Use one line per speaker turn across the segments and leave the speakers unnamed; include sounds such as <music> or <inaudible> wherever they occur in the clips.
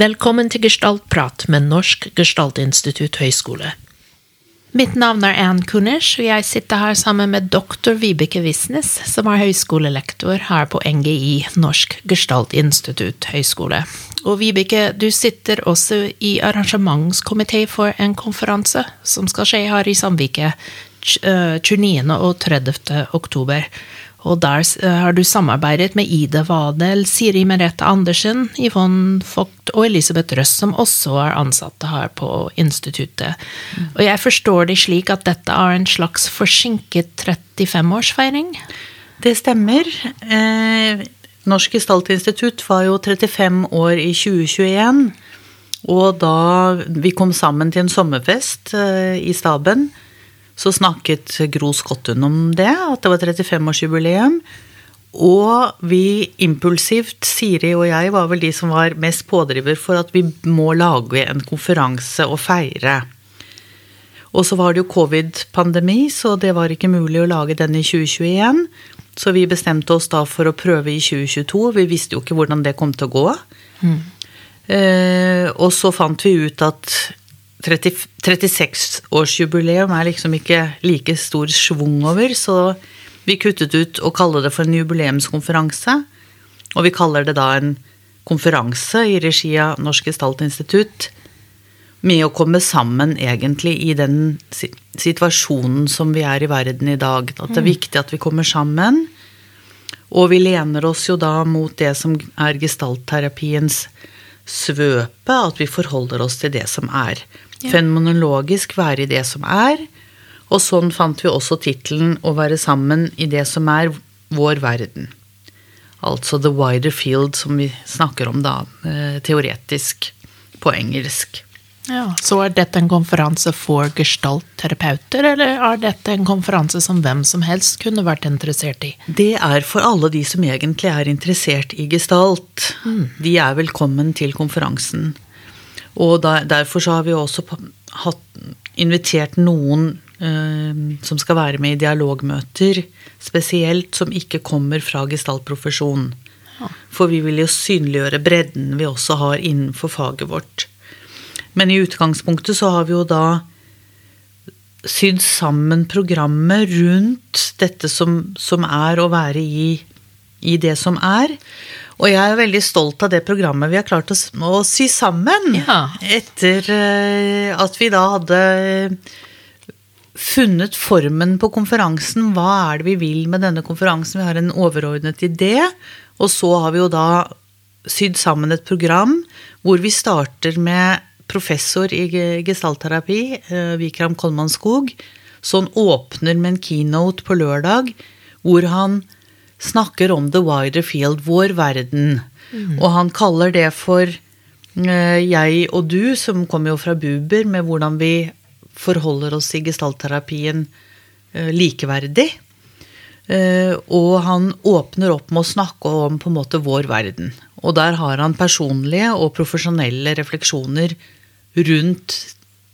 Velkommen til Gestaltprat med Norsk Gestaltinstitutt høgskole. Mitt navn er Ann Kunish, og jeg sitter her sammen med doktor Vibeke Visnes, som er høyskolelektor her på NGI, Norsk Gestaltinstitutt høgskole. Og Vibeke, du sitter også i arrangementskomité for en konferanse som skal skje her i Sandvike 29. og 30. oktober. Og der eh, har du samarbeidet med Ida Wadel, Siri Merete Andersen, Yvonne Vogt og Elisabeth Røss, som også er ansatte her på instituttet. Mm. Og jeg forstår det slik at dette er en slags forsinket 35-årsfeiring?
Det stemmer. Eh, Norsk Gestaltinstitutt var jo 35 år i 2021. Og da vi kom sammen til en sommerfest eh, i staben, så snakket Gro Skottun om det, at det var 35-årsjubileum. Og vi impulsivt, Siri og jeg, var vel de som var mest pådriver for at vi må lage en konferanse og feire. Og så var det jo covid-pandemi, så det var ikke mulig å lage den i 2021. Så vi bestemte oss da for å prøve i 2022. Vi visste jo ikke hvordan det kom til å gå. Mm. Eh, og så fant vi ut at 36-årsjubileum er liksom ikke like stor schwung over, så vi kuttet ut å kalle det for en jubileumskonferanse. Og vi kaller det da en konferanse i regi av Norsk Gestaltinstitutt med å komme sammen egentlig i den situasjonen som vi er i verden i dag. At det er mm. viktig at vi kommer sammen. Og vi lener oss jo da mot det som er gestaltterapiens svøpe, at vi forholder oss til det som er. Ja. Fenomenologisk være i det som er. Og sånn fant vi også tittelen 'Å være sammen i det som er vår verden'. Altså the wider field, som vi snakker om da, eh, teoretisk på engelsk.
Ja, Så er dette en konferanse for gestaltterapeuter, eller er dette en konferanse som hvem som helst kunne vært interessert i?
Det er for alle de som egentlig er interessert i gestalt. Mm. De er velkommen til konferansen. Og der, derfor så har vi også hatt, invitert noen uh, som skal være med i dialogmøter, spesielt som ikke kommer fra gestaltprofesjon. For vi vil jo synliggjøre bredden vi også har innenfor faget vårt. Men i utgangspunktet så har vi jo da sydd sammen programmet rundt dette som, som er å være i, i det som er. Og jeg er veldig stolt av det programmet vi har klart å, å sy sammen. Ja. Etter uh, at vi da hadde funnet formen på konferansen. Hva er det vi vil med denne konferansen? Vi har en overordnet idé. Og så har vi jo da sydd sammen et program hvor vi starter med professor i gestaltterapi, uh, Vikram Kolman Skog. Han åpner med en keynote på lørdag hvor han snakker om the wider field, vår verden. Mm. Og han kaller det for uh, jeg og du, som kommer jo fra Buber, med hvordan vi forholder oss i gestaltterapien uh, likeverdig. Uh, og han åpner opp med å snakke om på en måte vår verden. Og der har han personlige og profesjonelle refleksjoner rundt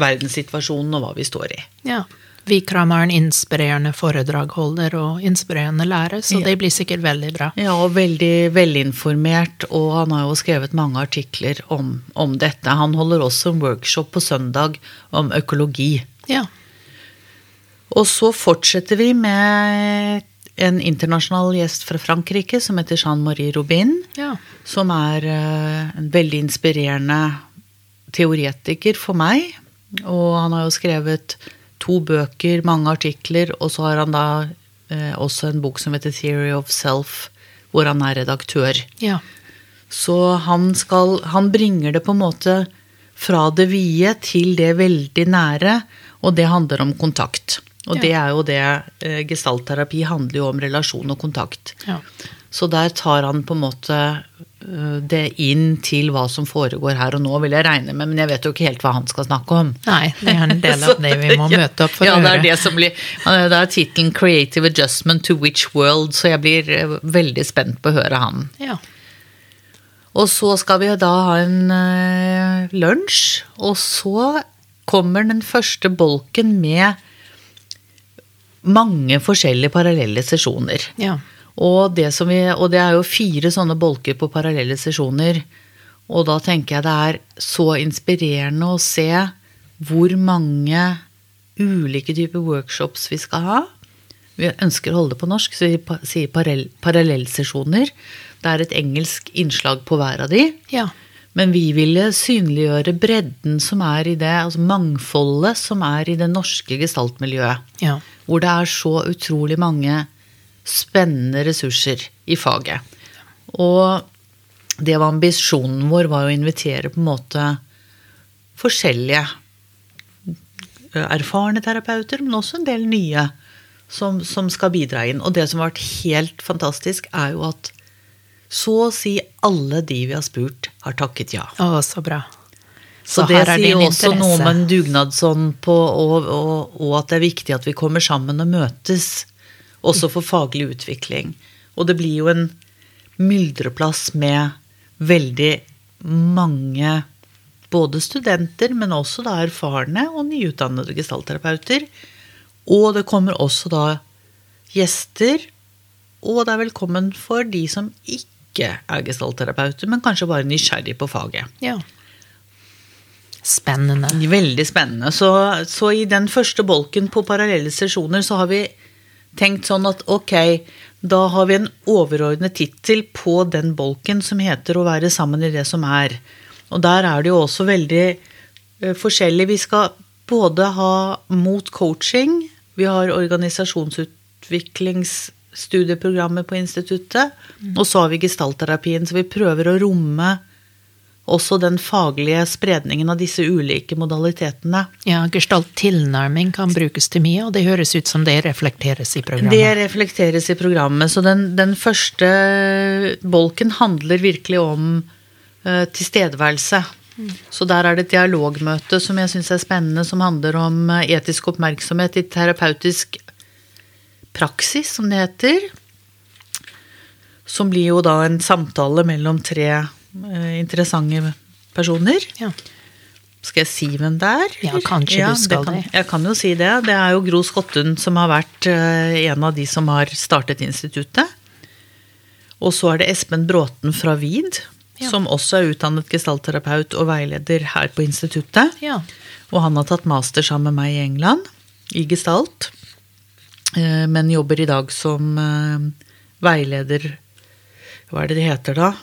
verdenssituasjonen og hva vi står i.
Ja. Vikram er en inspirerende foredragholder og inspirerende lærer, så det blir sikkert veldig bra.
Ja, og veldig velinformert, og han har jo skrevet mange artikler om, om dette. Han holder også en workshop på søndag om økologi. Ja. Og så fortsetter vi med en internasjonal gjest fra Frankrike som heter Jean-Marie Robin. Ja. Som er eh, en veldig inspirerende teoretiker for meg. Og han har jo skrevet to bøker, mange artikler, og så har han da eh, også en bok som heter Theory of Self, hvor han er redaktør. Ja. Så han skal Han bringer det på en måte fra det vide til det veldig nære, og det handler om kontakt. Og ja. det er jo det eh, Gestaltterapi handler jo om relasjon og kontakt. Ja. Så der tar han på en måte det inn til hva som foregår her og nå, vil jeg regne med. Men jeg vet jo ikke helt hva han skal snakke om.
Nei, det er en del av <laughs> det vi må møte opp for
ja,
å
høre. Det er, det som blir, det er tittelen 'Creative Adjustment to Which World', så jeg blir øh, veldig spent på å høre han. Ja. Og så skal vi da ha en uh, lunsj, og så kommer den første bolken med mange forskjellige parallelle sesjoner. Ja. Og det, vi, og det, er jo fire sånne bolker på parallelle sesjoner. Og da tenker jeg det er så inspirerende å se hvor mange ulike typer workshops vi skal ha. Vi ønsker å holde det på norsk, så vi sier parallellsesjoner. Det er et engelsk innslag på hver av de.
Ja.
Men vi ville synliggjøre bredden som er i det, altså mangfoldet som er i det norske gestaltmiljøet.
Ja.
Hvor det er så utrolig mange spennende ressurser i faget. Og det var ambisjonen vår, var å invitere på en måte forskjellige erfarne terapeuter, men også en del nye som, som skal bidra inn. Og det som har vært helt fantastisk, er jo at så å si alle de vi har spurt, har takket ja.
Å, så bra.
Så, så det sier også interesse. noe om en dugnadsånd på, og, og, og, at det er viktig at vi kommer sammen og møtes. Også for faglig utvikling. Og det blir jo en myldreplass med veldig mange både studenter, men også da erfarne og nyutdannede gestaltterapeuter. Og det kommer også da gjester, og det er velkommen for de som ikke er gestaltterapeuter, men kanskje bare nysgjerrig på faget.
Ja. Spennende.
Veldig spennende. Så, så, i den første bolken på parallelle sesjoner så har vi tenkt sånn at ok, da har vi en overordnet tittel på den bolken som heter 'Å være sammen i det som er'. Og der er det jo også veldig uh, forskjellig. Vi skal både ha mot coaching, vi har organisasjonsutviklingsstudieprogrammet på instituttet. Mm. Og så har vi gestaltterapien, så vi prøver å romme også den faglige spredningen av disse ulike modalitetene.
Ja, Gestalt-tilnærming kan brukes til mye, og det høres ut som det reflekteres i programmet.
Det reflekteres i programmet. Så den, den første bolken handler virkelig om uh, tilstedeværelse. Mm. Så der er det et dialogmøte som jeg syns er spennende, som handler om eh, etisk oppmerksomhet i terapeutisk praksis, som det heter. Som blir jo da en samtale mellom tre interessante personer.
Ja.
Skal jeg si hvem det er?
Ja, kanskje ja, du skal det.
Jeg kan jo si det. Det er jo Gro Skottun som har vært eh, en av de som har startet instituttet. Og så er det Espen Bråten fra VID, ja. som også er utdannet gestaltterapeut og veileder her på instituttet.
Ja.
Og han har tatt master sammen med meg i England, i gestalt. Eh, men jobber i dag som eh, veileder Hva er det det heter da?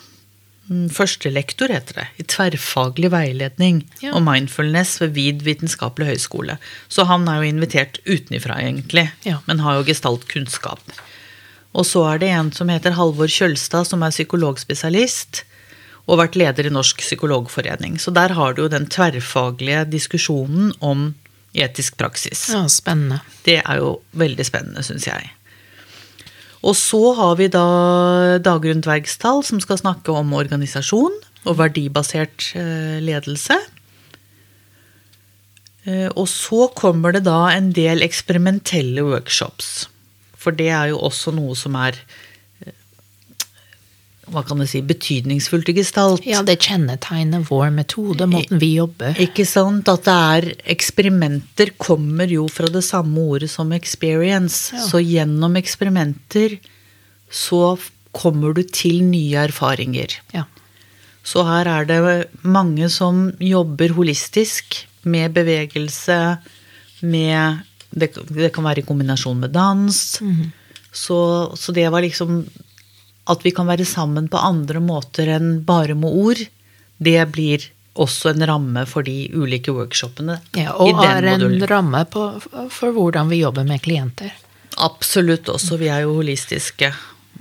Mm, førstelektor, heter det. I tverrfaglig veiledning ja. og mindfulness ved VID vitenskapelig høgskole. Så han er jo invitert utenifra, egentlig,
ja.
men har jo gestalt kunnskap. Og så er det en som heter Halvor Kjølstad, som er psykologspesialist. Og vært leder i Norsk psykologforening. Så der har du jo den tverrfaglige diskusjonen om etisk praksis.
Ja, spennende.
Det er jo veldig spennende, syns jeg. Og så har vi da Dagrun Dvergstall, som skal snakke om organisasjon og verdibasert eh, ledelse. Eh, og så kommer det da en del eksperimentelle workshops. For det er jo også noe som er hva kan jeg si, betydningsfullt i gestalt.
Ja, det kjennetegner vår metode, måten vi jobber.
Ikke sant? At det er eksperimenter kommer jo fra det samme ordet som experience. Ja. Så gjennom eksperimenter så kommer du til nye erfaringer.
Ja.
Så her er det mange som jobber holistisk med bevegelse, med Det, det kan være i kombinasjon med dans. Mm -hmm. så, så det var liksom at vi kan være sammen på andre måter enn bare med ord, det blir også en ramme for de ulike workshopene.
Ja, og er en modulen. ramme på, for hvordan vi jobber med klienter.
Absolutt også. Vi er jo holistiske.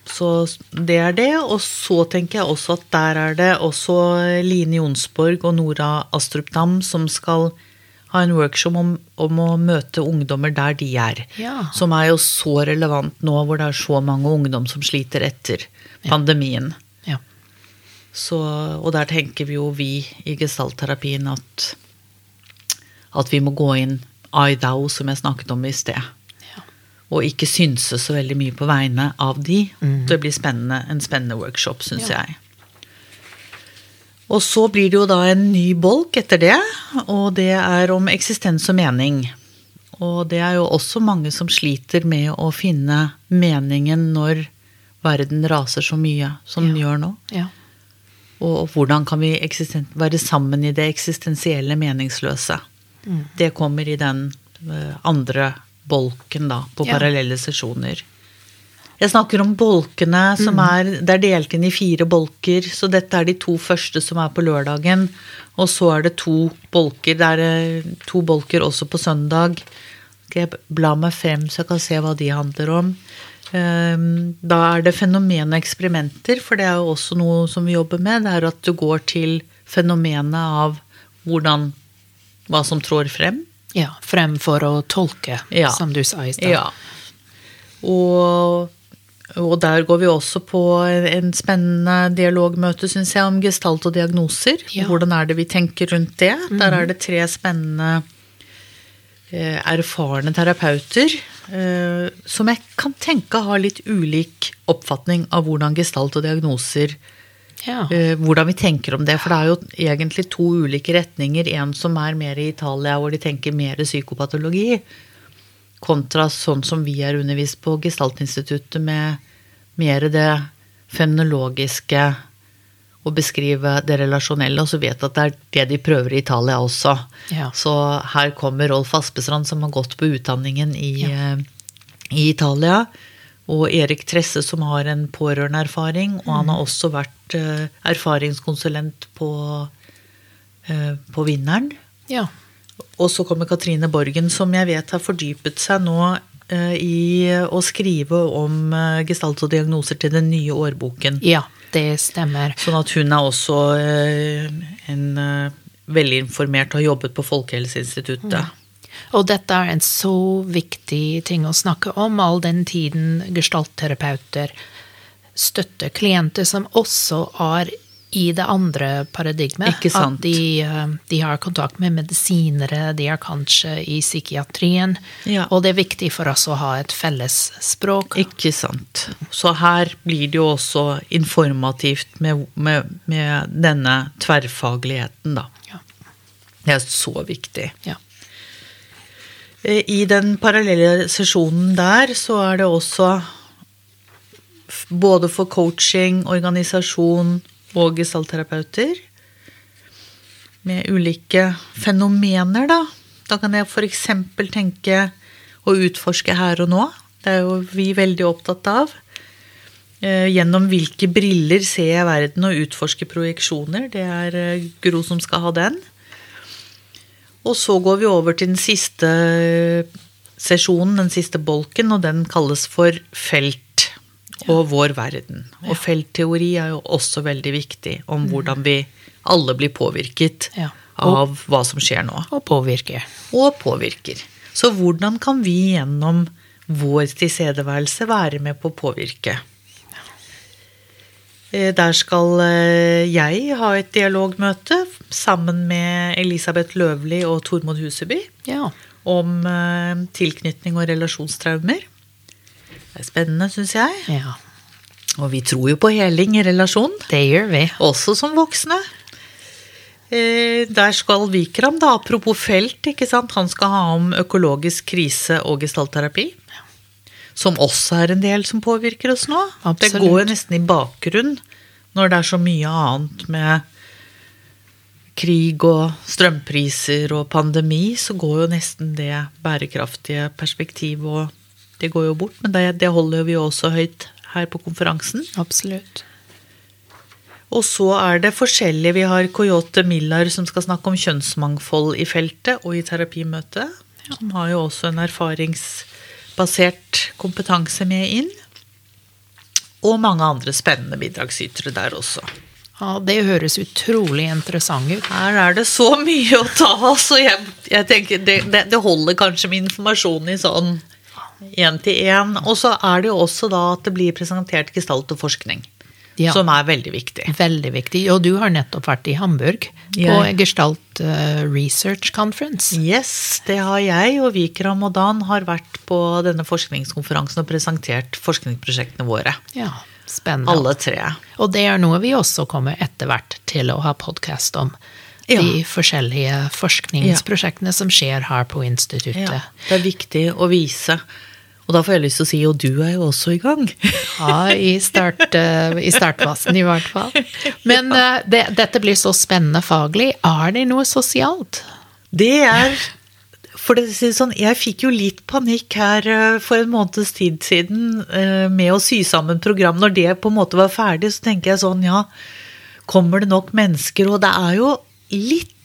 Så det er det. Og så tenker jeg også at der er det også Line Jonsborg og Nora Astrup Dam som skal ha en workshop om, om, å møte ungdommer der de er.
Ja.
Som er jo så relevant nå hvor det er så mange ungdom som sliter etter pandemien.
Ja.
Så, og der tenker vi jo vi i gestaltterapien at, at vi må gå inn I-thou, som jeg snakket om i sted.
Ja.
Og ikke synse så veldig mye på vegne av de.
Mm.
Det blir spennende, en spennende workshop, syns ja. jeg. Og så blir det jo da en ny bolk etter det, og det er om eksistens og mening. Og det er jo også mange som sliter med å finne meningen når verden raser så mye som den gjør nå.
Ja.
Og hvordan kan vi være sammen i det eksistensielle meningsløse. Mm. Det kommer i den eh, andre bolken da, på ja. parallelle sesjoner. Jeg snakker om bolkene som mm. er Det er delt inn i fire bolker. Så dette er de to første som er på lørdagen. Og så er det to bolker. Det er eh, to bolker også på søndag. Skal jeg bla meg frem så jeg kan se hva de handler om. Ehm, da er det fenomen og eksperimenter, for det er jo også noe som vi jobber med. Det er at du går til fenomenet av hvordan Hva som trår frem.
Ja, fremfor å tolke, ja. som du sa i stad.
Ja. Og og der går vi også på en spennende dialogmøte, syns jeg, om gestalt og diagnoser. Ja. Hvordan er det vi tenker rundt det? Mm. Der er det tre spennende eh, erfarne terapeuter som jeg kan tenke har litt ulik oppfatning av hvordan gestalt og diagnoser ja. eh, Hvordan vi tenker om det. For det er jo egentlig to ulike retninger. En som er mer i Italia, hvor de tenker mer psykopatologi kontra sånn som vi er undervist på Gestaltinstituttet, med mer det fenomenologiske å beskrive det relasjonelle, og så vet at det er det de prøver i Italia også. Ja. Så her kommer Rolf Aspestrand, som har gått på utdanningen i, ja. Eh, i Italia. Og Erik Tresse, som har en pårørendeerfaring. Og han har mm. også vært uh, erfaringskonsulent på, uh, på Vinneren.
Ja.
Og så kommer Katrine Borgen, som jeg vet har fordypet seg nå eh, i å skrive om eh, gestalt og diagnoser til den nye årboken.
Ja, det stemmer.
Sånn at hun er også eh, en veldig informert og har jobbet på Folkehelseinstituttet. Mm.
Og dette er en så viktig ting å snakke om, all den tiden gestaltterapeuter støtter klienter som også er i det andre paradigmet. At de, eh, de, har kontakt med medisinere, de er kanskje i psykiatrien. Ja. Og det er viktig for oss å ha et felles språk.
Ikke sant. Så her blir det jo også informativt med, med, med denne tverrfagligheten, da. Ja. Det er så viktig.
Ja.
Eh, I den parallelle sesjonen der så er det også både for coaching, organisasjon, og gestaltterapeuter. Med ulike fenomener, da. Da kan jeg f.eks. tenke å utforske her og nå. Det er jo vi veldig opptatt av. Eh, gjennom hvilke briller ser jeg verden og utforsker projeksjoner. Det er eh, Gro som skal ha den. Og så går vi over til den siste sesjonen, den siste bolken, og den kalles for felt og vår verden. Og feltteori er jo også veldig viktig om hvordan vi alle blir påvirket ja. av hva som skjer nå.
Og påvirker.
Og påvirker. Så hvordan kan vi gjennom vår tilstedeværelse være med på å påvirke? Eh, der skal eh, jeg ha et dialogmøte sammen med Elisabeth Løvli og Tormod Huseby
ja.
om eh, tilknytning og relasjonstraumer. Det er spennende, syns jeg.
Ja.
Og vi tror jo på heling i relasjon.
Det gjør vi.
Også som voksne. Eh, der skal Vikram, da, apropos felt, ikke sant? han skal ha om økologisk krise og gestaltterapi. Som også er en del som påvirker oss nå. Absolutt. Det går jo nesten i bakgrunn når det er så mye annet med krig og strømpriser og pandemi, så går jo nesten det bærekraftige perspektivet og det går jo bort, men det, det holder vi jo også høyt her på konferansen.
Absolutt.
Og så er det forskjellige. Vi har Coyote Millar som skal snakke om kjønnsmangfold i feltet og i terapimøtet. Som har jo også en erfaringsbasert kompetanse med inn. Og mange andre spennende bidragsytere der også.
Ja, Det høres utrolig interessant ut.
Her er det så mye å ta av, så jeg, jeg tenker det, det, det holder kanskje med informasjon i sånn én til én. Og så er det jo også da at det blir presentert gestalt og forskning. Ja. Som er veldig viktig.
Veldig viktig. Og du har nettopp vært i Hamburg på ja. Gestalt uh, Research Conference.
Yes, det har jeg. Og Vikram og Dan har vært på denne forskningskonferansen og presentert forskningsprosjektene våre.
Ja, spennende.
Alle tre.
Og det er noe vi også kommer etter hvert til å ha podkast om. Ja. De forskjellige forskningsprosjektene som skjer her på instituttet. Ja,
det er viktig å vise Og da får jeg lyst til å si og du er jo også i gang.
ja, i, start, uh, i startfasen i hvert fall. Men uh, det, dette blir så spennende faglig. Er det noe sosialt?
Det er for å si sånn, Jeg fikk jo litt panikk her uh, for en måneds tid siden med å sy sammen program. Når det på en måte var ferdig, så tenker jeg sånn, ja, kommer det nok mennesker? Og det er jo litt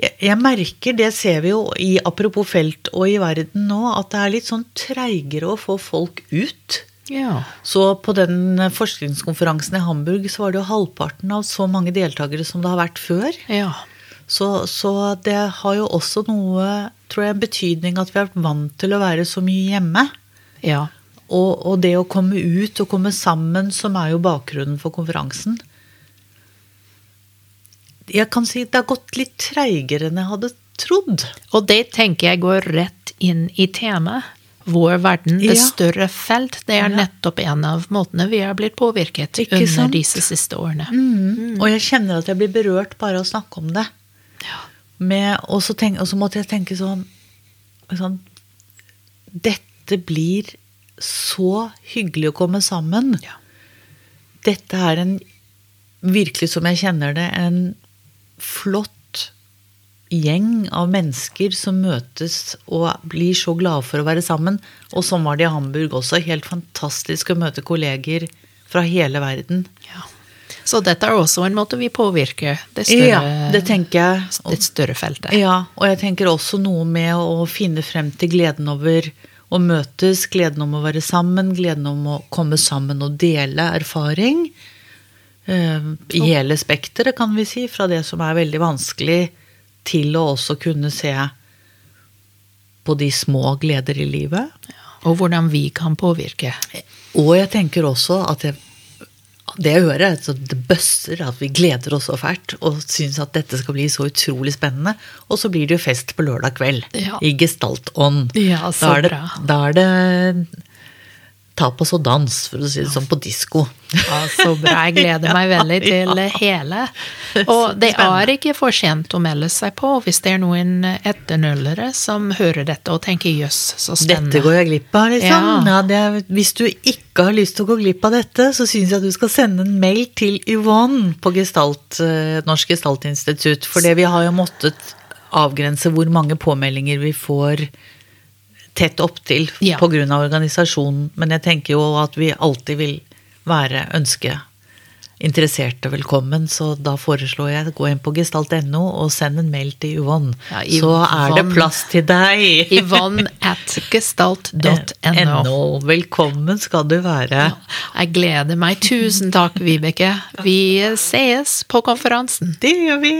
jeg merker, det ser vi jo i apropos felt og i verden nå, at det er litt sånn treigere å få folk ut.
Ja.
Så på den forskningskonferansen i Hamburg så var det jo halvparten av så mange deltakere som det har vært før.
Ja.
Så, så, det har jo også noe, tror jeg, betydning at vi har vært vant til å være så mye hjemme.
Ja.
Og, og det å komme ut og komme sammen, som er jo bakgrunnen for konferansen, jeg kan si det har gått litt treigere enn jeg hadde trodd.
Og det tenker jeg går rett inn i temaet. Vår verden, det ja. større felt, det er nettopp en av måtene vi har blitt påvirket Ikke under sant? disse siste årene.
Mm. Mm. Og jeg kjenner at jeg blir berørt bare av å snakke om det.
Ja.
Med, og, så tenk, og, så måtte jeg tenke sånn, sånn Dette blir så hyggelig å komme sammen.
Ja.
Dette er en virkelig, som jeg kjenner det, en flott gjeng av mennesker som møtes og blir så glade for å være sammen. Og sånn var det i Hamburg også. Helt fantastisk å møte kolleger fra hele verden.
Ja. Så dette er også en måte vi påvirker det større,
ja, det tenker jeg.
det større feltet.
Ja, og jeg tenker også noe med å finne frem til gleden over å møtes, gleden om å være sammen, gleden om å komme sammen og dele erfaring. Eh, I hele spekteret, kan vi si. Fra det som er veldig vanskelig, til å også kunne se på de små gleder i livet.
og hvordan vi kan påvirke.
Og jeg tenker også at jeg, det jeg hører, er at det bøsser at vi gleder oss så fælt og syns at dette skal bli så utrolig spennende. Og så blir det jo fest på lørdag kveld.
Ja.
I gestaltånd.
Ja, så
da er det,
bra.
Da er det tapas og dans, for å si det sånn, på disko.
Ja, så bra. Jeg gleder <laughs> meg veldig til hele. <laughs> Og det er ikke for sent å melde seg på hvis det er noen etternølere som hører dette og tenker jøss, så spennende.
Dette går jeg glipp av, liksom.
Ja.
Ja, det, hvis du ikke har lyst til å gå glipp av dette, så syns jeg at du skal sende en mail til Yvonne på Gestalt, eh, Norsk Gestaltinstitutt. For det vi har jo måttet avgrense hvor mange påmeldinger vi får tett opptil
Ja.
pga. organisasjonen. Men jeg tenker jo at vi alltid vil være ønske interessert og velkommen, så da foreslår jeg gå inn på gestalt.no og send en mail til Yvonne.
Ja,
Så er det plass til deg! <laughs>
Yvonne at gestalt.no.
NO. Velkommen skal du være.
Jeg gleder meg. Tusen takk, Vibeke. Vi sees på konferansen.
Det gjør vi!